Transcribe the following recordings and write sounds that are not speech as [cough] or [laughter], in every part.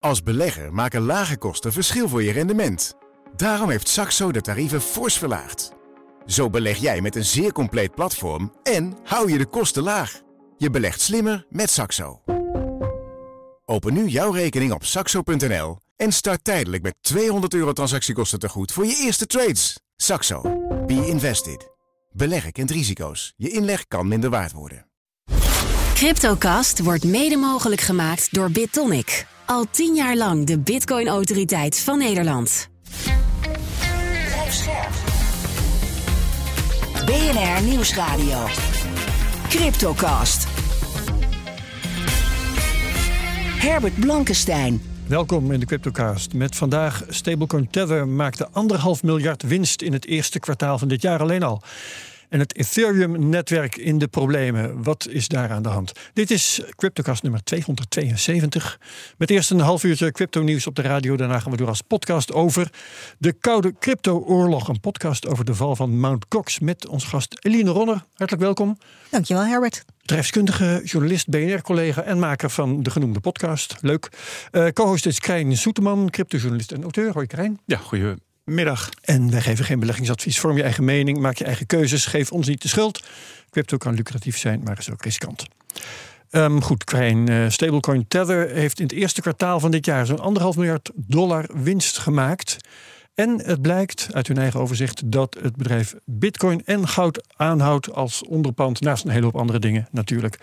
Als belegger maken lage kosten verschil voor je rendement. Daarom heeft Saxo de tarieven fors verlaagd. Zo beleg jij met een zeer compleet platform en hou je de kosten laag. Je belegt slimmer met Saxo. Open nu jouw rekening op saxo.nl en start tijdelijk met 200 euro transactiekosten te goed voor je eerste trades. Saxo. Be invested. Beleggen kent risico's. Je inleg kan minder waard worden. Cryptocast wordt mede mogelijk gemaakt door BitTonic. Al tien jaar lang de Bitcoin-autoriteit van Nederland. BNR Nieuwsradio. Cryptocast. Herbert Blankenstein. Welkom in de Cryptocast. Met vandaag stablecoin Tether maakte anderhalf miljard winst in het eerste kwartaal van dit jaar alleen al. En het Ethereum-netwerk in de problemen. Wat is daar aan de hand? Dit is Cryptocast nummer 272. Met eerst een half uurtje crypto-nieuws op de radio. Daarna gaan we door als podcast over de koude crypto-oorlog. Een podcast over de val van Mount Gox met ons gast Eline Ronner. Hartelijk welkom. Dankjewel, Herbert. Bedrijfskundige, journalist, BNR-collega en maker van de genoemde podcast. Leuk. Uh, Co-host is Krijn Soeteman, cryptojournalist en auteur. Hoi Krijn. Ja, goeie middag. En wij geven geen beleggingsadvies. Vorm je eigen mening, maak je eigen keuzes. Geef ons niet de schuld. Crypto kan lucratief zijn, maar is ook riskant. Um, goed, Krijn. Uh, stablecoin Tether heeft in het eerste kwartaal van dit jaar zo'n anderhalf miljard dollar winst gemaakt. En het blijkt uit hun eigen overzicht dat het bedrijf Bitcoin en goud aanhoudt als onderpand, naast een hele hoop andere dingen natuurlijk,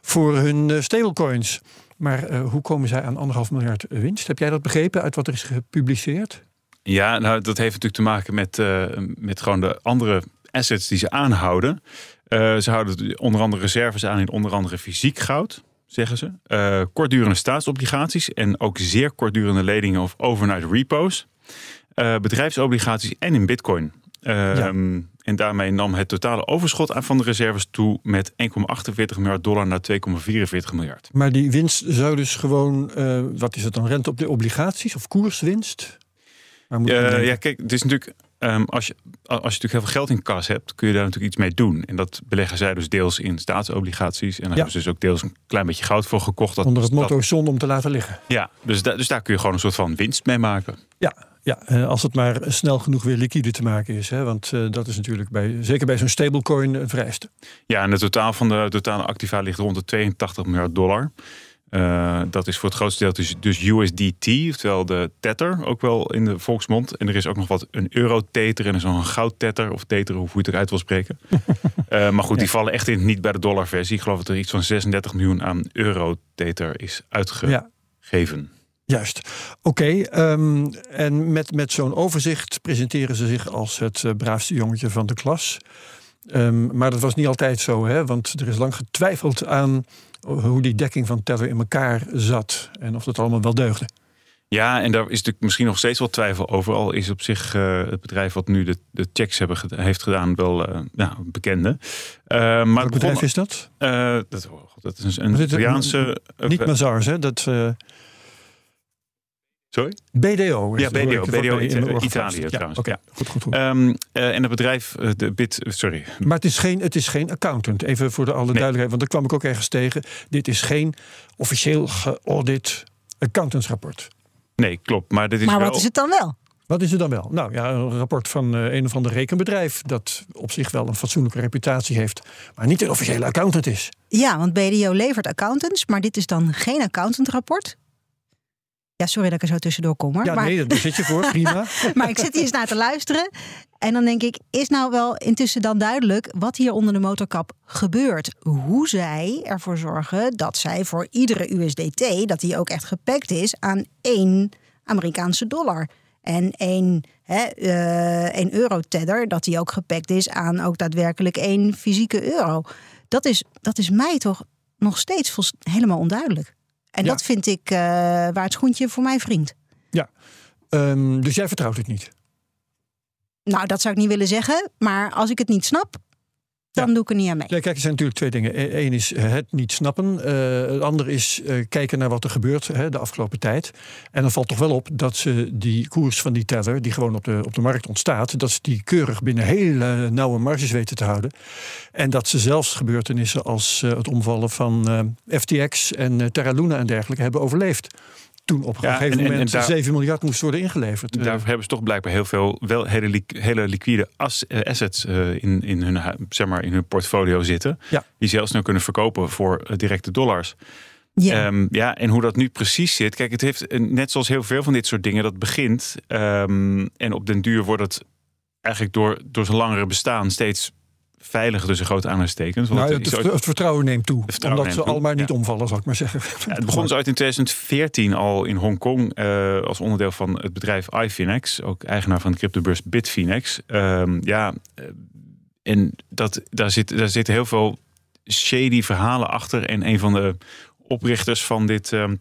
voor hun uh, stablecoins. Maar uh, hoe komen zij aan anderhalf miljard winst? Heb jij dat begrepen uit wat er is gepubliceerd? Ja, nou, dat heeft natuurlijk te maken met, uh, met gewoon de andere assets die ze aanhouden. Uh, ze houden onder andere reserves aan in onder andere fysiek goud, zeggen ze. Uh, kortdurende staatsobligaties en ook zeer kortdurende leningen of overnight repo's. bedrijfsobligaties en in bitcoin. Ja. En daarmee nam het totale overschot van de reserves toe met 1,48 miljard dollar naar 2,44 miljard. Maar die winst zou dus gewoon, wat is het dan, rente op de obligaties of koerswinst? Uh, ja, kijk, het is natuurlijk. Um, als, je, als je natuurlijk heel veel geld in kas hebt, kun je daar natuurlijk iets mee doen. En dat beleggen zij dus deels in staatsobligaties. En daar ja. hebben ze dus ook deels een klein beetje goud voor gekocht. Dat, Onder het motto dat, zon om te laten liggen. Ja, dus, da, dus daar kun je gewoon een soort van winst mee maken. Ja, ja, als het maar snel genoeg weer liquide te maken is. Hè? Want uh, dat is natuurlijk bij, zeker bij zo'n stablecoin een vereiste. Ja, en het totaal van de totale activa ligt rond de 82 miljard dollar. Uh, dat is voor het grootste deel dus, dus USDT, oftewel de tether, ook wel in de volksmond. En er is ook nog wat een euro-tether en zo'n goud-tether, of tether, hoe je het eruit wil spreken. uh, [laughs] maar goed, ja. die vallen echt in, niet bij de dollarversie. Ik geloof dat er iets van 36 miljoen aan euro-tether is uitgegeven. Ja. Juist. Oké, okay, um, en met, met zo'n overzicht presenteren ze zich als het uh, braafste jongetje van de klas. Um, maar dat was niet altijd zo, hè? want er is lang getwijfeld aan hoe die dekking van Tether in elkaar zat en of dat allemaal wel deugde. Ja, en daar is natuurlijk misschien nog steeds wel twijfel over. Al is op zich uh, het bedrijf wat nu de, de checks hebben, heeft gedaan wel uh, ja, bekende. Uh, maar Welk bedrijf is dat? dat? Oh dat is een Italiaanse... Niet Mazars, hè? Dat... Sorry? BDO. Ja, BDO. BDO in Italië ja, trouwens. Okay. Ja, goed, goed, goed. Um, uh, en het bedrijf, uh, de Bit, sorry. Maar het is, geen, het is geen accountant, even voor de alle nee. duidelijkheid, want daar kwam ik ook ergens tegen. Dit is geen officieel geaudit accountantsrapport. Nee, klopt. Maar, dit is maar wel... wat is het dan wel? Wat is het dan wel? Nou ja, een rapport van uh, een of ander rekenbedrijf dat op zich wel een fatsoenlijke reputatie heeft, maar niet een officiële accountant is. Ja, want BDO levert accountants, maar dit is dan geen accountantrapport. Ja, sorry dat ik er zo tussendoor kom hoor. Ja, maar... nee, daar zit je voor, prima. [laughs] maar ik zit hier eens naar te luisteren. En dan denk ik, is nou wel intussen dan duidelijk wat hier onder de motorkap gebeurt? Hoe zij ervoor zorgen dat zij voor iedere USDT, dat die ook echt gepakt is aan één Amerikaanse dollar. En één, hè, uh, één euro-tether, dat die ook gepakt is aan ook daadwerkelijk één fysieke euro. Dat is, dat is mij toch nog steeds helemaal onduidelijk. En ja. dat vind ik uh, waar het schoentje voor mij vriend. Ja, um, dus jij vertrouwt het niet? Nou, dat zou ik niet willen zeggen. Maar als ik het niet snap, dan ja. doe ik er niet aan mee. Ja, kijk, er zijn natuurlijk twee dingen. Eén is het niet snappen. Uh, het andere is uh, kijken naar wat er gebeurt hè, de afgelopen tijd. En dan valt toch wel op dat ze die koers van die tether, die gewoon op de, op de markt ontstaat, dat ze die keurig binnen hele nauwe marges weten te houden. En dat ze zelfs gebeurtenissen als uh, het omvallen van FTX en Terra Luna en dergelijke hebben overleefd. Toen op een Ja, gegeven en- en- moment en daar- 7 miljard moest worden ingeleverd. Eh, Daarvoor hebben ze toch blijkbaar heel veel wel hele, li- hele liquide as- eh, assets eh, in, in, hun, hu- zeg maar, in hun portfolio zitten. Ja. Die ze heel snel kunnen verkopen voor eh, directe dollars. Ja. Ehm, ja, en hoe dat nu precies zit. Kijk, het heeft eh, net zoals heel veel van dit soort dingen, dat begint. ehm, en op den duur wordt het eigenlijk door, door zijn langere bestaan steeds veiliger tussen grote aanhalingstekens. Want nou, het vertrouwen neemt toe. vertrouwen omdat ze toe, allemaal niet ja. omvallen, zal ik maar zeggen. Ja, het begon dus uit in 2014 al in Hongkong eh, als onderdeel van het bedrijf iFinex, ook eigenaar van de cryptobeurs Bitfinex. Ehm, ja, eh, en dat, daar, zit, daar zitten heel veel shady verhalen achter. En een van de oprichters van dit ehm,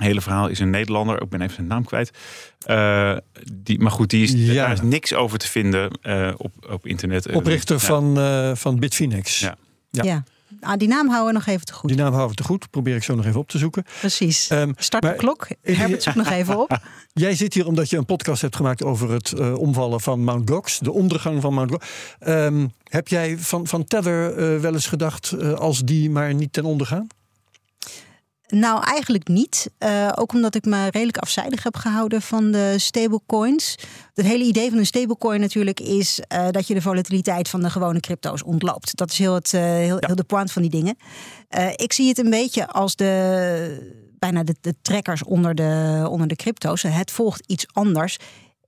hele verhaal is een Nederlander. Ik ben even zijn naam kwijt. Eh, die, maar goed, die is, Ja. daar is niks over te vinden eh, op, op internet. Eh, Oprichter ja. van, eh, van Bitfinex. Ja. Ja. ja. Ah, die naam houden we nog even te goed. Die naam houden we te goed. Probeer ik zo nog even op te zoeken. Precies. Ehm, Start de klok. [laughs] Herbert, zoek nog even op. [laughs] Jij zit hier omdat je een podcast hebt gemaakt over het eh, omvallen van Mount Gox, de ondergang van Mount Gox. Ehm, heb jij van, van Tether eh, wel eens gedacht eh, als die maar niet ten onder gaan? Nou, eigenlijk niet. Eh, ook omdat ik me redelijk afzijdig heb gehouden van de stablecoins. Het hele idee van een stablecoin natuurlijk is eh, dat je de volatiliteit van de gewone crypto's ontloopt. Dat is heel, het, eh, heel, heel de point van die dingen. Ik zie het een beetje als de bijna de, de trekkers onder de, onder de crypto's. Het volgt iets anders.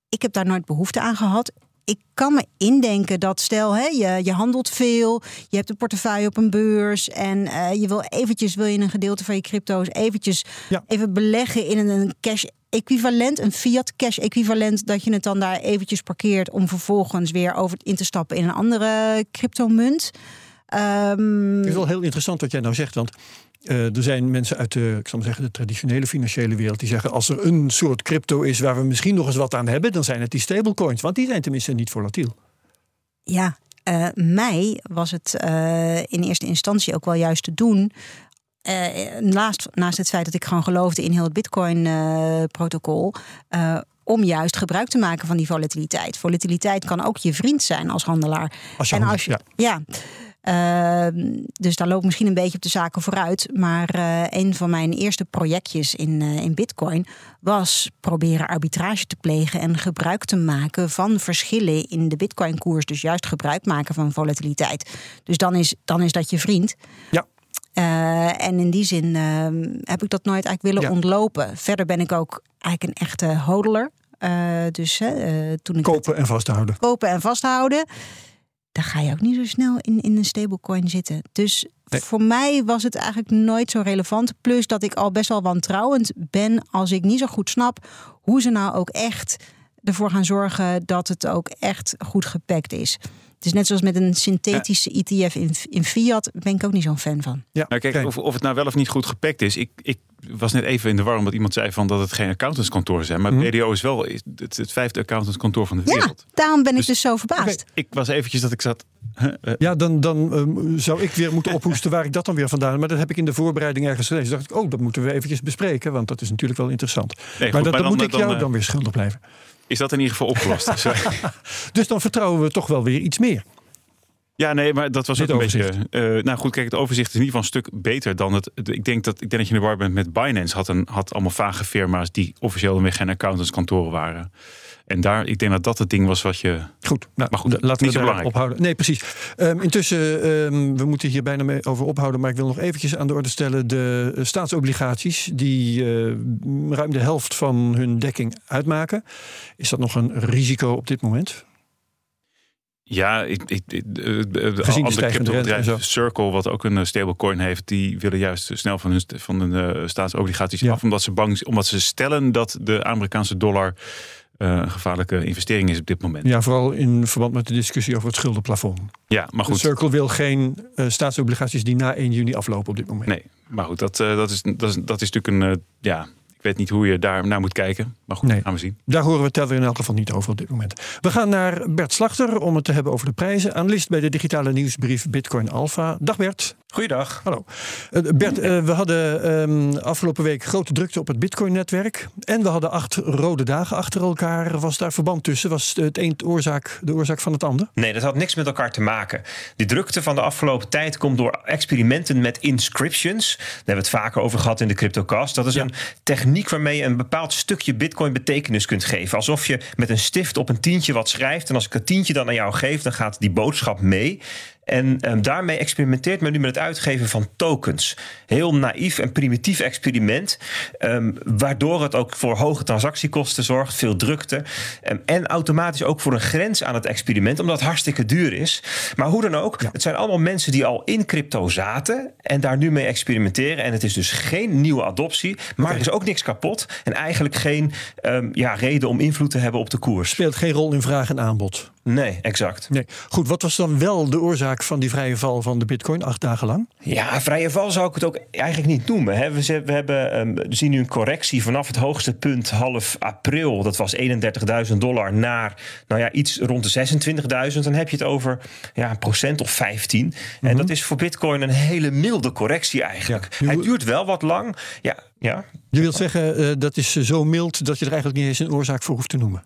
Ik heb daar nooit behoefte aan gehad. Ik kan me indenken dat stel, hè, je, je handelt veel, je hebt een portefeuille op een beurs en eh, je wil eventjes wil je een gedeelte van je crypto's eventjes Ja. even beleggen in een cash equivalent, een fiat cash equivalent, dat je het dan daar eventjes parkeert om vervolgens weer over in te stappen in een andere cryptomunt. Ehm, Het is wel heel interessant wat jij nou zegt, want eh, er zijn mensen uit de, ik zal maar zeggen, de traditionele financiële wereld die zeggen als er een soort crypto is waar we misschien nog eens wat aan hebben, dan zijn het die stablecoins, want die zijn tenminste niet volatiel. Ja, eh, mij was het eh, in eerste instantie ook wel juist te doen. naast, naast het feit dat ik gewoon geloofde in heel het Bitcoin-protocol. om juist gebruik te maken van die volatiliteit. Volatiliteit kan ook je vriend zijn als handelaar. Als je en als je, ja. ja. Ehm, dus daar loop ik misschien een beetje op de zaken vooruit. Maar eh, een van mijn eerste projectjes in, eh, in Bitcoin was proberen arbitrage te plegen en gebruik te maken van verschillen in de Bitcoin-koers. Dus juist gebruik maken van volatiliteit. Dus dan is, dan is dat je vriend. Ja. Eh, en in die zin ehm, heb ik dat nooit eigenlijk willen Ja. ontlopen. Verder ben ik ook eigenlijk een echte hodler. Dus toen ik Kopen en vasthouden. kopen en vasthouden. Dan ga je ook niet zo snel in, in een stablecoin zitten. Dus Nee. voor mij was het eigenlijk nooit zo relevant. Plus dat ik al best wel wantrouwend ben als ik niet zo goed snap hoe ze nou ook echt ervoor gaan zorgen dat het ook echt goed gepakt is. Het is net zoals met een synthetische ETF in, in fiat, ben ik ook niet zo'n fan van. Ja, Nou, kijk, of, of het nou wel of niet goed gepakt is. Ik, ik was net even in de war omdat iemand zei van dat het geen accountantskantoor zijn. Maar Mhm. BDO is wel het, het vijfde accountantskantoor van de Ja, wereld. daarom ben ik Dus- dus zo verbaasd. Ik was eventjes dat ik zat. huh, eh, Ja, dan, dan ehm, zou ik weer moeten ophoesten waar ik dat dan weer vandaan. Maar dat heb ik in de voorbereiding ergens gelezen. dacht ik, oh, dat moeten we eventjes bespreken, want dat is natuurlijk wel interessant. nee, maar goed, dat, dan, dan, moet ik jou eh, dan weer schuldig blijven. Is dat in ieder geval opgelost. [laughs] Dus dan vertrouwen we toch wel weer iets meer. Ja, nee, maar dat was Dit ook een beetje. eh, nou goed, kijk, het overzicht is in ieder geval een stuk beter dan het. het- Ik denk dat ik denk dat je in de war bent met Binance. Had, een, had allemaal vage firma's die officieel weer geen accountantskantoren waren. En daar, ik denk dat dat het ding was wat je. Goed, nou, Maar goed, laten niet we zo daar belangrijk. ophouden. Nee, precies. Ehm, intussen, ehm, we moeten hier bijna mee over ophouden. Maar ik wil nog eventjes aan de orde stellen. De eh, staatsobligaties die eh, ruim de helft van hun dekking uitmaken. Is dat nog een risico op dit moment? Ja, ik, ik, ik- eh, de, de de andere cryptobedrijf. Circle, wat ook een eh, stablecoin heeft, die willen juist snel van hun, van hun eh, staatsobligaties Ja. af, omdat ze bang, omdat ze stellen dat de Amerikaanse dollar eh, een gevaarlijke investering is op dit moment. Ja, Ja, vooral in verband met de discussie over het schuldenplafond. maar De goed. Circle wil geen eh, staatsobligaties die na 1 juni aflopen op dit moment. Nee, maar goed, dat, eh, dat, is, dat, is, dat is natuurlijk een. eh, ja, ik weet niet hoe je daar naar moet kijken. Maar goed, Nee. gaan we zien. Daar horen we Teller in elk geval niet over op dit moment. We gaan naar Bert Slachter om het te hebben over de prijzen. Analist bij de digitale nieuwsbrief Bitcoin Alpha. Dag Bert. Goeiedag. Hallo. Uh, Bert, uh, we hadden um, afgelopen week grote drukte op het Bitcoin-netwerk. En we hadden acht rode dagen achter elkaar. Was daar verband tussen? Was het een de oorzaak, de oorzaak van het ander? Nee, dat had niks met elkaar te maken. Die drukte van de afgelopen tijd komt door experimenten met inscriptions. Daar hebben we het vaker over gehad in de CryptoCast. Dat is ja. een techniek waarmee je een bepaald stukje Bitcoin betekenis kunt geven. Alsof je met een stift op een tientje wat schrijft. En als ik het tientje dan aan jou geef, dan gaat die boodschap mee. En um, daarmee experimenteert men nu met het uitgeven van tokens. Heel naïef en primitief experiment. Um, waardoor het ook voor hoge transactiekosten zorgt, veel drukte. Um, en automatisch ook voor een grens aan het experiment, omdat het hartstikke duur is. Maar hoe dan ook, ja. het zijn allemaal mensen die al in crypto zaten en daar nu mee experimenteren. En het is dus geen nieuwe adoptie, maar okay. er is ook niks kapot. En eigenlijk geen ja, reden om invloed te hebben op de koers. Speelt geen rol in vraag en aanbod. Nee, exact. Nee. Goed, wat was dan wel de oorzaak van die vrije val van de bitcoin acht dagen lang? Ja, vrije val zou ik het ook eigenlijk niet noemen. Hè. We, we, hebben, we zien nu een correctie vanaf het hoogste punt half april. Dat was 31.000 dollar naar nou ja, iets rond de 26.000. Dan heb je het over ja, een procent of 15. Mm -hmm. En dat is voor bitcoin een hele milde correctie eigenlijk. Ja. Hij duurt wel wat lang. Ja, ja. Je wilt zeggen, uh, dat is zo mild dat je er eigenlijk niet eens een oorzaak voor hoeft te noemen.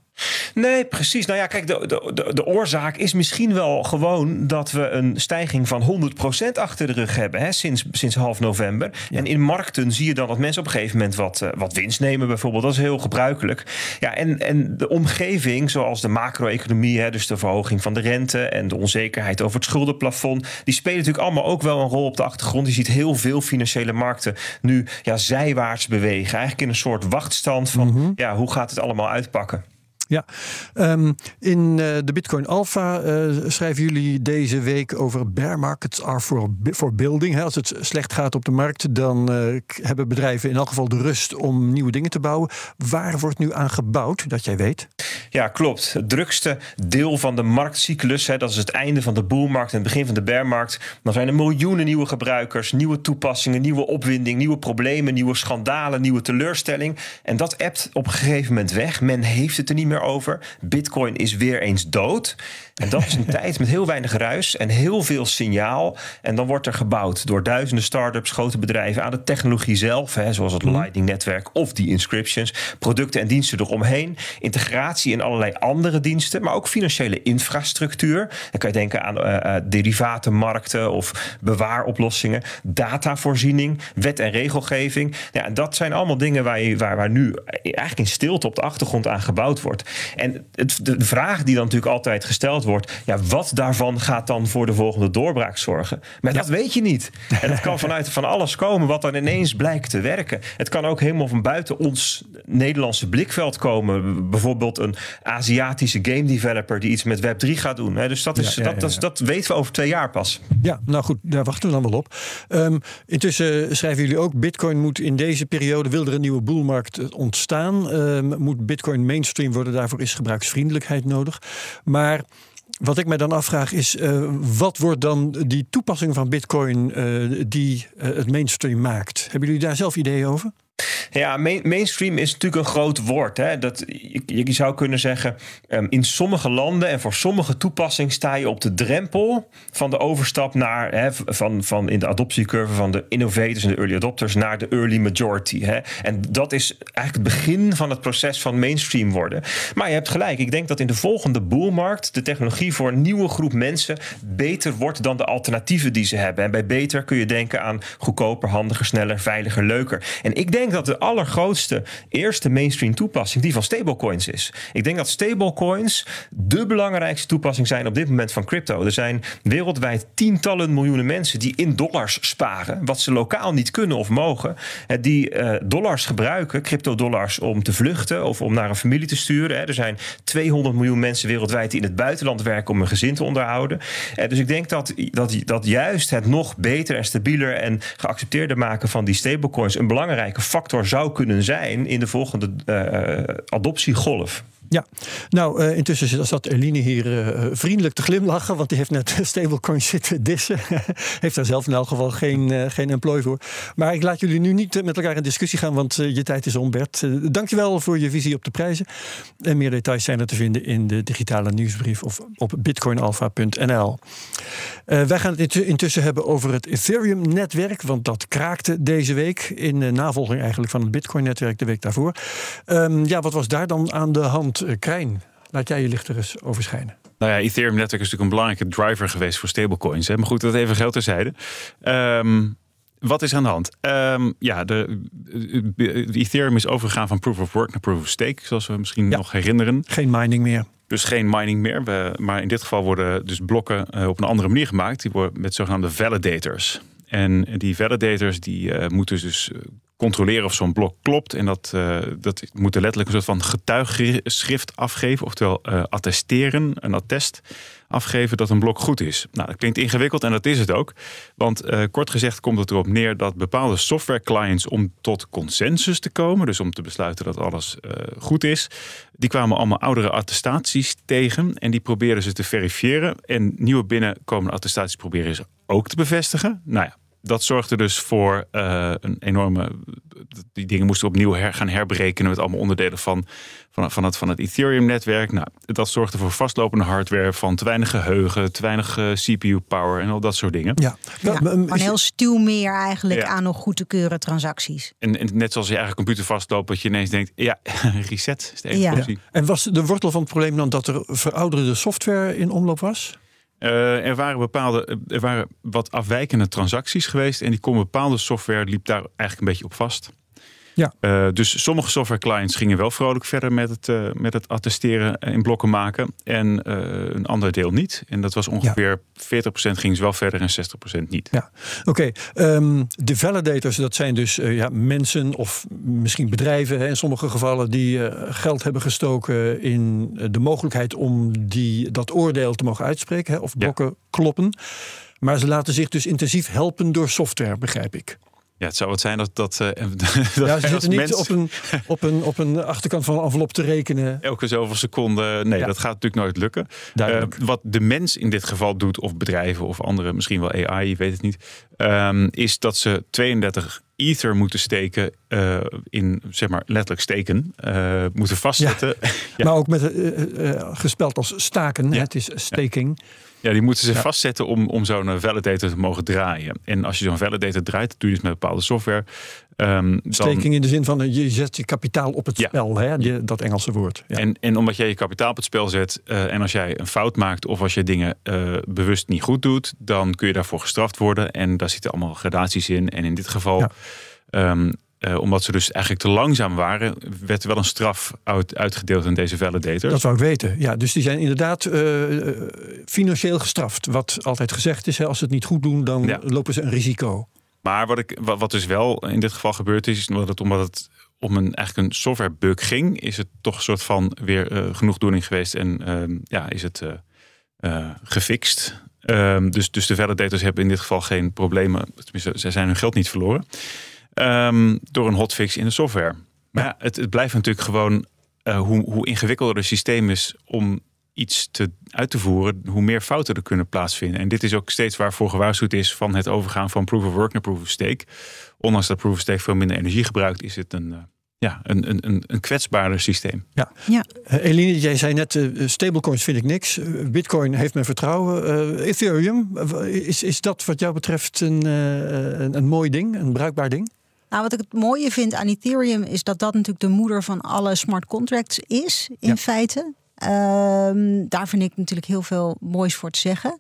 Nee, precies. Nou ja, kijk, de, de, de oorzaak is misschien wel gewoon dat we een stijging van 100% achter de rug hebben hè, sinds, sinds half november. Ja. En in markten zie je dan dat mensen op een gegeven moment wat, uh, wat winst nemen, bijvoorbeeld. Dat is heel gebruikelijk. Ja, en, en de omgeving, zoals de macro-economie, hè, dus de verhoging van de rente en de onzekerheid over het schuldenplafond, die spelen natuurlijk allemaal ook wel een rol op de achtergrond. Je ziet heel veel financiële markten nu ja, zijwaarts bewegen. Eigenlijk in een soort wachtstand van mm -hmm. ja, hoe gaat het allemaal uitpakken. Ja, um, in uh, de Bitcoin Alpha uh, schrijven jullie deze week over bear markets are for, for building. He, als het slecht gaat op de markt, dan uh, hebben bedrijven in elk geval de rust om nieuwe dingen te bouwen. Waar wordt nu aan gebouwd, dat jij weet? Ja, klopt. Het drukste deel van de marktcyclus, hè, dat is het einde van de boelmarkt en het begin van de bearmarkt. Dan zijn er miljoenen nieuwe gebruikers, nieuwe toepassingen, nieuwe opwinding, nieuwe problemen, nieuwe schandalen, nieuwe teleurstelling. En dat appt op een gegeven moment weg. Men heeft het er niet meer over. Bitcoin is weer eens dood. En dat is een tijd met heel weinig ruis en heel veel signaal. En dan wordt er gebouwd door duizenden start-ups, grote bedrijven aan de technologie zelf, hè, zoals het Lightning-netwerk of die inscriptions, producten en diensten eromheen, integratie in allerlei andere diensten, maar ook financiële infrastructuur. Dan kan je denken aan uh, uh, derivatenmarkten of bewaaroplossingen, datavoorziening, wet en regelgeving. Ja, en dat zijn allemaal dingen waar, je, waar, waar nu eigenlijk in stilte op de achtergrond aan gebouwd wordt. En het, de vraag die dan natuurlijk altijd gesteld wordt. Ja, wat daarvan gaat dan voor de volgende doorbraak zorgen? Maar ja. dat weet je niet. En het kan [laughs] vanuit van alles komen wat dan ineens blijkt te werken. Het kan ook helemaal van buiten ons Nederlandse blikveld komen. Bijvoorbeeld een Aziatische game developer die iets met Web3 gaat doen. Dus dat, is, ja, ja, dat, dat, dat weten we over twee jaar pas. Ja, nou goed, daar wachten we dan wel op. Um, intussen schrijven jullie ook: Bitcoin moet in deze periode, wil er een nieuwe boelmarkt ontstaan, um, moet Bitcoin mainstream worden. Daarvoor is gebruiksvriendelijkheid nodig. Maar wat ik mij dan afvraag is, uh, wat wordt dan die toepassing van Bitcoin uh, die uh, het mainstream maakt? Hebben jullie daar zelf ideeën over? Ja, main, mainstream is natuurlijk een groot woord. Hè? Dat, je, zou kunnen zeggen, um, in sommige landen en voor sommige toepassingen sta je op de drempel van de overstap naar, hè, van, van in de adoptiecurve van de innovators en de early adopters naar de early majority. Hè? En dat is eigenlijk het begin van het proces van mainstream worden. Maar je hebt gelijk, ik denk dat in de volgende boelmarkt de technologie voor een nieuwe groep mensen beter wordt dan de alternatieven die ze hebben. En bij beter kun je denken aan goedkoper, handiger, sneller, veiliger, leuker. En ik denk dat de allergrootste eerste mainstream toepassing die van stablecoins is. Ik denk dat stablecoins de belangrijkste toepassing zijn op dit moment van crypto. Er zijn wereldwijd tientallen miljoenen mensen die in dollars sparen, wat ze lokaal niet kunnen of mogen, die uh, dollars gebruiken, crypto-dollars, om te vluchten of om naar een familie te sturen. Er zijn 200 miljoen mensen wereldwijd die in het buitenland werken om een gezin te onderhouden. Dus ik denk dat, dat, dat juist het nog beter en stabieler en geaccepteerder maken van die stablecoins een belangrijke factor zou kunnen zijn in de volgende uh, adoptiegolf. Ja, nou uh, intussen zat Eline hier uh, vriendelijk te glimlachen, want die heeft net [laughs] stablecoins zitten dissen. [laughs] heeft daar zelf in elk geval geen, uh, geen employ voor. Maar ik laat jullie nu niet met elkaar in discussie gaan, want je tijd is om, Bert. dankjewel voor je visie op de prijzen. En meer details zijn er te vinden in de digitale nieuwsbrief of op bitcoinalpha.nl. wij gaan het intussen hebben over het Ethereum-netwerk, want dat kraakte deze week in navolging eigenlijk van het Bitcoin-netwerk de week daarvoor. Um, ja, wat was daar dan aan de hand? Eh, Krijn, laat jij je licht er eens over schijnen. Nou ja, Ethereum netwerk is natuurlijk een belangrijke driver geweest voor stablecoins. Hè? Maar goed, dat even geld terzijde. Um, wat is aan de hand? Um, ja, de, de, Ethereum is overgegaan van proof of work naar proof of stake, zoals we misschien nog herinneren. Geen mining meer. Dus geen mining meer. We, maar in dit geval worden dus blokken uh, op een andere manier gemaakt. Die worden met zogenaamde validators. En die validators die uh, moeten dus controleren of zo'n blok klopt. En dat, uh, dat moet letterlijk een soort van getuigschrift afgeven. Oftewel uh, attesteren, een attest afgeven dat een blok goed is. Nou, dat klinkt ingewikkeld en dat is het ook. Want uh, kort gezegd komt het erop neer dat bepaalde software clients om tot consensus te komen. Dus om te besluiten dat alles goed is. Die kwamen allemaal oudere attestaties tegen. En die probeerden ze te verifiëren. En nieuwe binnenkomende attestaties proberen ze ook te bevestigen. Nou ja, dat zorgde dus voor uh, een enorme. Die dingen moesten opnieuw her, gaan herberekenen met allemaal onderdelen van, van, van het, van het Ethereum-netwerk. Nou, dat zorgde voor vastlopende hardware van te weinig geheugen, te weinig uh, CPU-power en al dat soort dingen. Ja, ja een heel stuw meer eigenlijk aan nog goed te keuren transacties. En, en, net zoals je eigen computer vastloopt, dat je ineens denkt: ja, [laughs] reset is de enige ja. En was de wortel van het probleem dan dat er verouderde software in omloop was? Uh, er waren bepaalde, er waren wat afwijkende transacties geweest en die kon bepaalde software liep daar eigenlijk een beetje op vast. Ja. Uh, dus sommige software clients gingen wel vrolijk verder met het, uh, met het attesteren in blokken maken. En uh, een ander deel niet. En dat was ongeveer ja. 40% ging ze wel verder en 60% niet. Ja, oké. Okay. Um, ehm, de validators, dat zijn dus ja, mensen of misschien bedrijven hè, in sommige gevallen die geld hebben gestoken in de mogelijkheid om die, dat oordeel te mogen uitspreken hè, of blokken ja. kloppen. Maar ze laten zich dus intensief helpen door software, begrijp ik. Ja, het zou wat zijn dat. dat, uh, [laughs] dat ja, ze zitten niet mens... op, een, op, een, op een achterkant van een envelop te rekenen. Elke zoveel seconden. Nee, ja. dat gaat natuurlijk nooit lukken. Uh, wat de mens in dit geval doet, of bedrijven of andere, misschien wel AI, je weet het niet, um, is dat ze 32 ether moeten steken uh, in, zeg maar, letterlijk steken, moeten vastzetten. Ja. [laughs] ja. Maar ook met gespeld als staken. Het is staking. Ja, die moeten ze ja. vastzetten om, om zo'n eh, validator te mogen draaien. En als je zo'n validator draait, dat doe je dus met bepaalde software. Um, Steking dan... in de zin van eh, je zet je kapitaal op het ja. spel, hè? Dat Engelse woord. Ja. En, en omdat jij je kapitaal op het spel zet uh, en als jij een fout maakt of als je dingen uh, bewust niet goed doet, dan kun je daarvoor gestraft worden. En daar zitten allemaal gradaties in. En in dit geval um, uh, omdat ze dus eigenlijk te langzaam waren, werd er wel een straf uit, uitgedeeld aan deze validators. Dat zou ik weten. Ja, dus die zijn inderdaad uh, financieel gestraft. Wat altijd gezegd is, hè, als ze het niet goed doen, dan ja. lopen ze een risico. Maar wat, ik, wat, wat dus wel in dit geval gebeurd is, omdat het, omdat het om een, eigenlijk een softwarebug ging, is het toch een soort van weer uh, genoegdoening geweest en uh, ja, is het gefixt. Um, dus, dus de validators hebben in dit geval geen problemen. Tenminste, zij zijn hun geld niet verloren. Um, door een hotfix in de software. Maar ja, het, het, blijft natuurlijk gewoon uh, hoe, hoe ingewikkelder het systeem is om iets te, uit te voeren, hoe meer fouten er kunnen plaatsvinden. En dit is ook steeds waarvoor gewaarschuwd is van het overgaan van proof of work naar proof of stake. Ondanks dat proof of stake veel minder energie gebruikt, is het een, uh, ja, een, een, een kwetsbaarder systeem. Ja. ja. Uh, Eline, jij zei net, uh, stablecoins vind ik niks. Bitcoin heeft mijn vertrouwen. Ethereum, is, is dat wat jou betreft een, een, een mooi ding, een bruikbaar ding? Nou, wat ik het mooie vind aan Ethereum is dat dat natuurlijk de moeder van alle smart contracts is, in ja. feite. Um, daar vind ik natuurlijk heel veel moois voor te zeggen.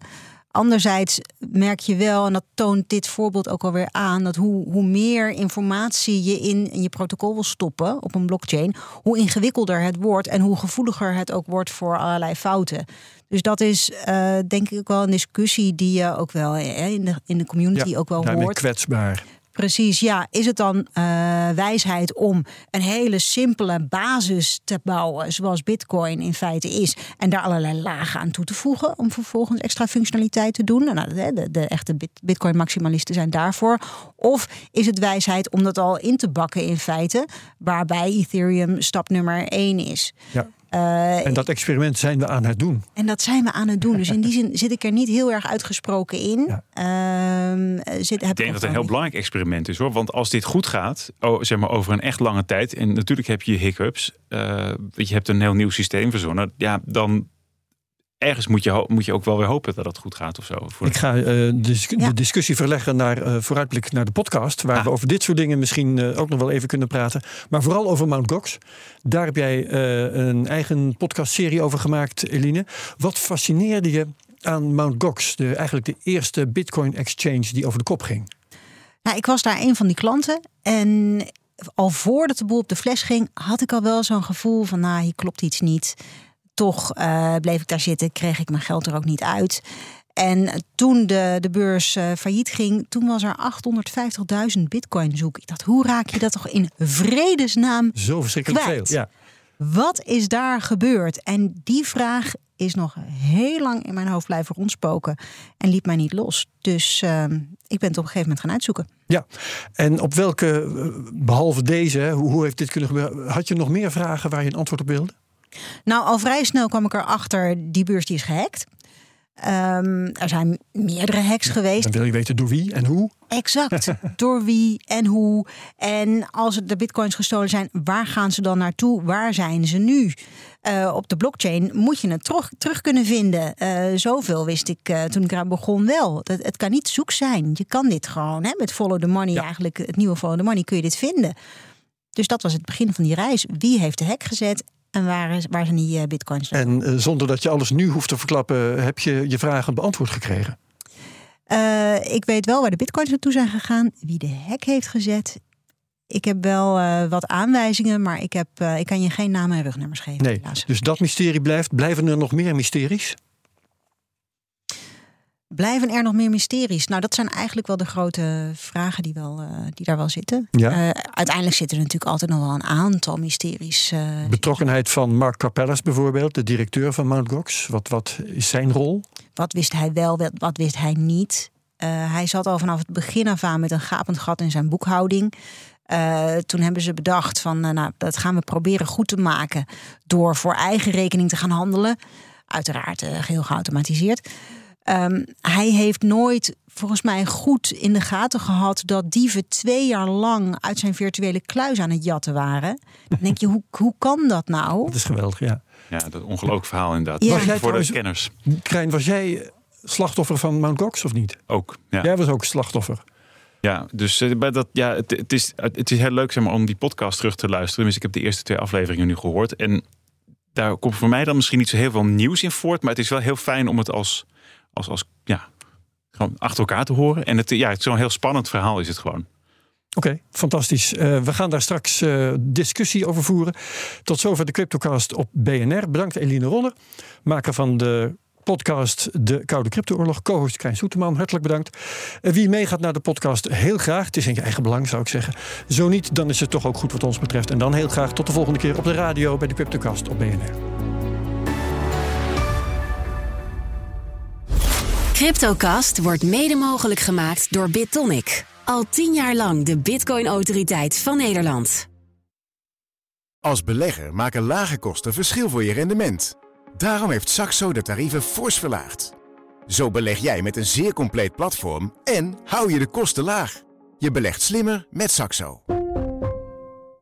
Anderzijds merk je wel, en dat toont dit voorbeeld ook alweer aan, dat hoe, hoe meer informatie je in, in je protocol wil stoppen op een blockchain, hoe ingewikkelder het wordt en hoe gevoeliger het ook wordt voor allerlei fouten. Dus dat is uh, denk ik wel een discussie die je ook wel hè, in, de, in de community ja, ook wel hoort. kwetsbaar. Precies, ja. Is het dan uh, wijsheid om een hele simpele basis te bouwen, zoals Bitcoin in feite is, en daar allerlei lagen aan toe te voegen om vervolgens extra functionaliteit te doen? Nou, de, de, de echte Bitcoin-maximalisten zijn daarvoor. Of is het wijsheid om dat al in te bakken in feite, waarbij Ethereum stap nummer één is? Ja. Eh, En dat experiment zijn we aan het doen. en dat zijn we aan het doen. Dus in die zin zit ik er niet heel erg uitgesproken in. Ja. Ehm, zit, heb Ik denk dat het een heel belangrijk experiment is hoor. Want als dit goed gaat, oh, zeg maar over een echt lange tijd. En natuurlijk heb je hiccups. eh, je hebt een heel nieuw systeem verzonnen. Ja, dan ergens moet je, moet je ook wel weer hopen dat het goed gaat of zo. Voor Ik ga eh, dis- Ja. de discussie verleggen naar eh, vooruitblik naar de podcast. Waar Ah. we over dit soort dingen misschien eh, ook nog wel even kunnen praten. Maar vooral over Mt. Gox. Daar heb jij eh, een eigen podcastserie over gemaakt, Eline. Wat fascineerde je aan Mt. Gox? De, eigenlijk de eerste Bitcoin exchange die over de kop ging. Nou, ik was daar een van die klanten. En al voordat de boel op de fles ging, had ik al wel zo'n gevoel van, nou, hier klopt iets niet. Toch eh, bleef ik daar zitten, kreeg ik mijn geld er ook niet uit. En toen de, de beurs eh, failliet ging, toen was er 850.000 bitcoin zoek. Ik dacht, hoe raak je dat toch in vredesnaam? Zo verschrikkelijk Kwijt. veel. Ja. Wat is daar gebeurd? En die vraag is nog heel lang in mijn hoofd blijven rondspoken en liet mij niet los. Dus eh, ik ben het op een gegeven moment gaan uitzoeken. ja. En op welke, eh, behalve deze, hoe heeft dit kunnen gebeuren? Had je nog meer vragen waar je een antwoord op wilde? Nou, al vrij snel kwam ik erachter, die beurs die is gehackt. Ehm, er zijn meerdere hacks geweest. Dan wil je weten door wie en hoe. Exact. [laughs] Door wie en hoe. En als de bitcoins gestolen zijn, waar gaan ze dan naartoe? Waar zijn ze nu? Eh, op de blockchain moet je het terug, terug kunnen vinden. Eh, zoveel wist ik eh, toen ik eraan begon wel. Dat, het kan niet zoek zijn. Je kan dit gewoon hè, met follow the money, Ja. eigenlijk het nieuwe follow the money, kun je dit vinden. Dus dat was het begin van die reis. Wie heeft de hack gezet en waar, is, waar zijn die eh, bitcoins? dan? En eh, zonder dat je alles nu hoeft te verklappen, heb je je vragen beantwoord gekregen. Eh, ik weet wel waar de bitcoins naartoe zijn gegaan. Wie de hack heeft gezet. Ik heb wel wat aanwijzingen, maar ik, heb, ik kan je geen namen en rugnummers geven. Nee, helaas. dus dat mysterie blijft. Blijven er nog meer mysteries? Blijven er nog meer mysteries? Nou, dat zijn eigenlijk wel de grote vragen die, wel, eh, die daar wel zitten. Ja. Eh, uiteindelijk zitten er natuurlijk altijd nog wel een aantal mysteries. eh, Betrokkenheid van Mark Carpellas bijvoorbeeld, de directeur van Mt. Gox. Wat, wat is zijn rol? Wat wist hij wel, wat, wat wist hij niet? Hij zat al vanaf het begin af aan met een gapend gat in zijn boekhouding. Toen hebben ze bedacht van, nou, dat gaan we proberen goed te maken door voor eigen rekening te gaan handelen. Uiteraard eh, geheel geautomatiseerd. Ehm, hij heeft nooit volgens mij goed in de gaten gehad dat dieven twee jaar lang uit zijn virtuele kluis aan het jatten waren. Dan denk je, hoe, hoe kan dat nou? Dat is geweldig, ja. Ja, dat ongelooflijk verhaal inderdaad. Ja. Voor Was jij de trouwens- kenners Krijn, was jij slachtoffer van Mt. Gox of niet? ook. Ja. Jij was ook slachtoffer. Ja, dus eh, bij dat, ja, het, het, is, het is heel leuk zeg maar, om die podcast terug te luisteren. Dus ik heb de eerste twee afleveringen nu gehoord. En daar komt voor mij dan misschien niet zo heel veel nieuws in voort. Maar het is wel heel fijn om het als, als, als ja, gewoon achter elkaar te horen. En het, ja, het zo'n heel spannend verhaal is het gewoon. Oké, fantastisch. Eh, we gaan daar straks eh, discussie over voeren. Tot zover de Cryptocast op BNR. Bedankt Eline Ronner, maker van de podcast De Koude Cryptooorlog. Co-host Krijn Soeterman, hartelijk bedankt. Wie meegaat naar de podcast, heel graag. Het is in je eigen belang, zou ik zeggen. Zo niet, dan is het toch ook goed wat ons betreft. En dan heel graag tot de volgende keer op de radio bij de Cryptocast op BNR. Cryptocast wordt mede mogelijk gemaakt door BitTonic. Al tien jaar lang de Bitcoin-autoriteit van Nederland. Als belegger maken lage kosten verschil voor je rendement. Daarom heeft Saxo de tarieven fors verlaagd. Zo beleg jij met een zeer compleet platform en hou je de kosten laag. Je belegt slimmer met Saxo.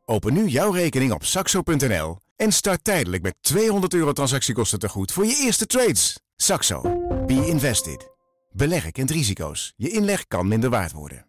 Open nu jouw rekening op saxo.nl en start tijdelijk met 200 euro transactiekosten te goed voor je eerste trades. Saxo. Be invested. Beleggen kent risico's. Je inleg kan minder waard worden.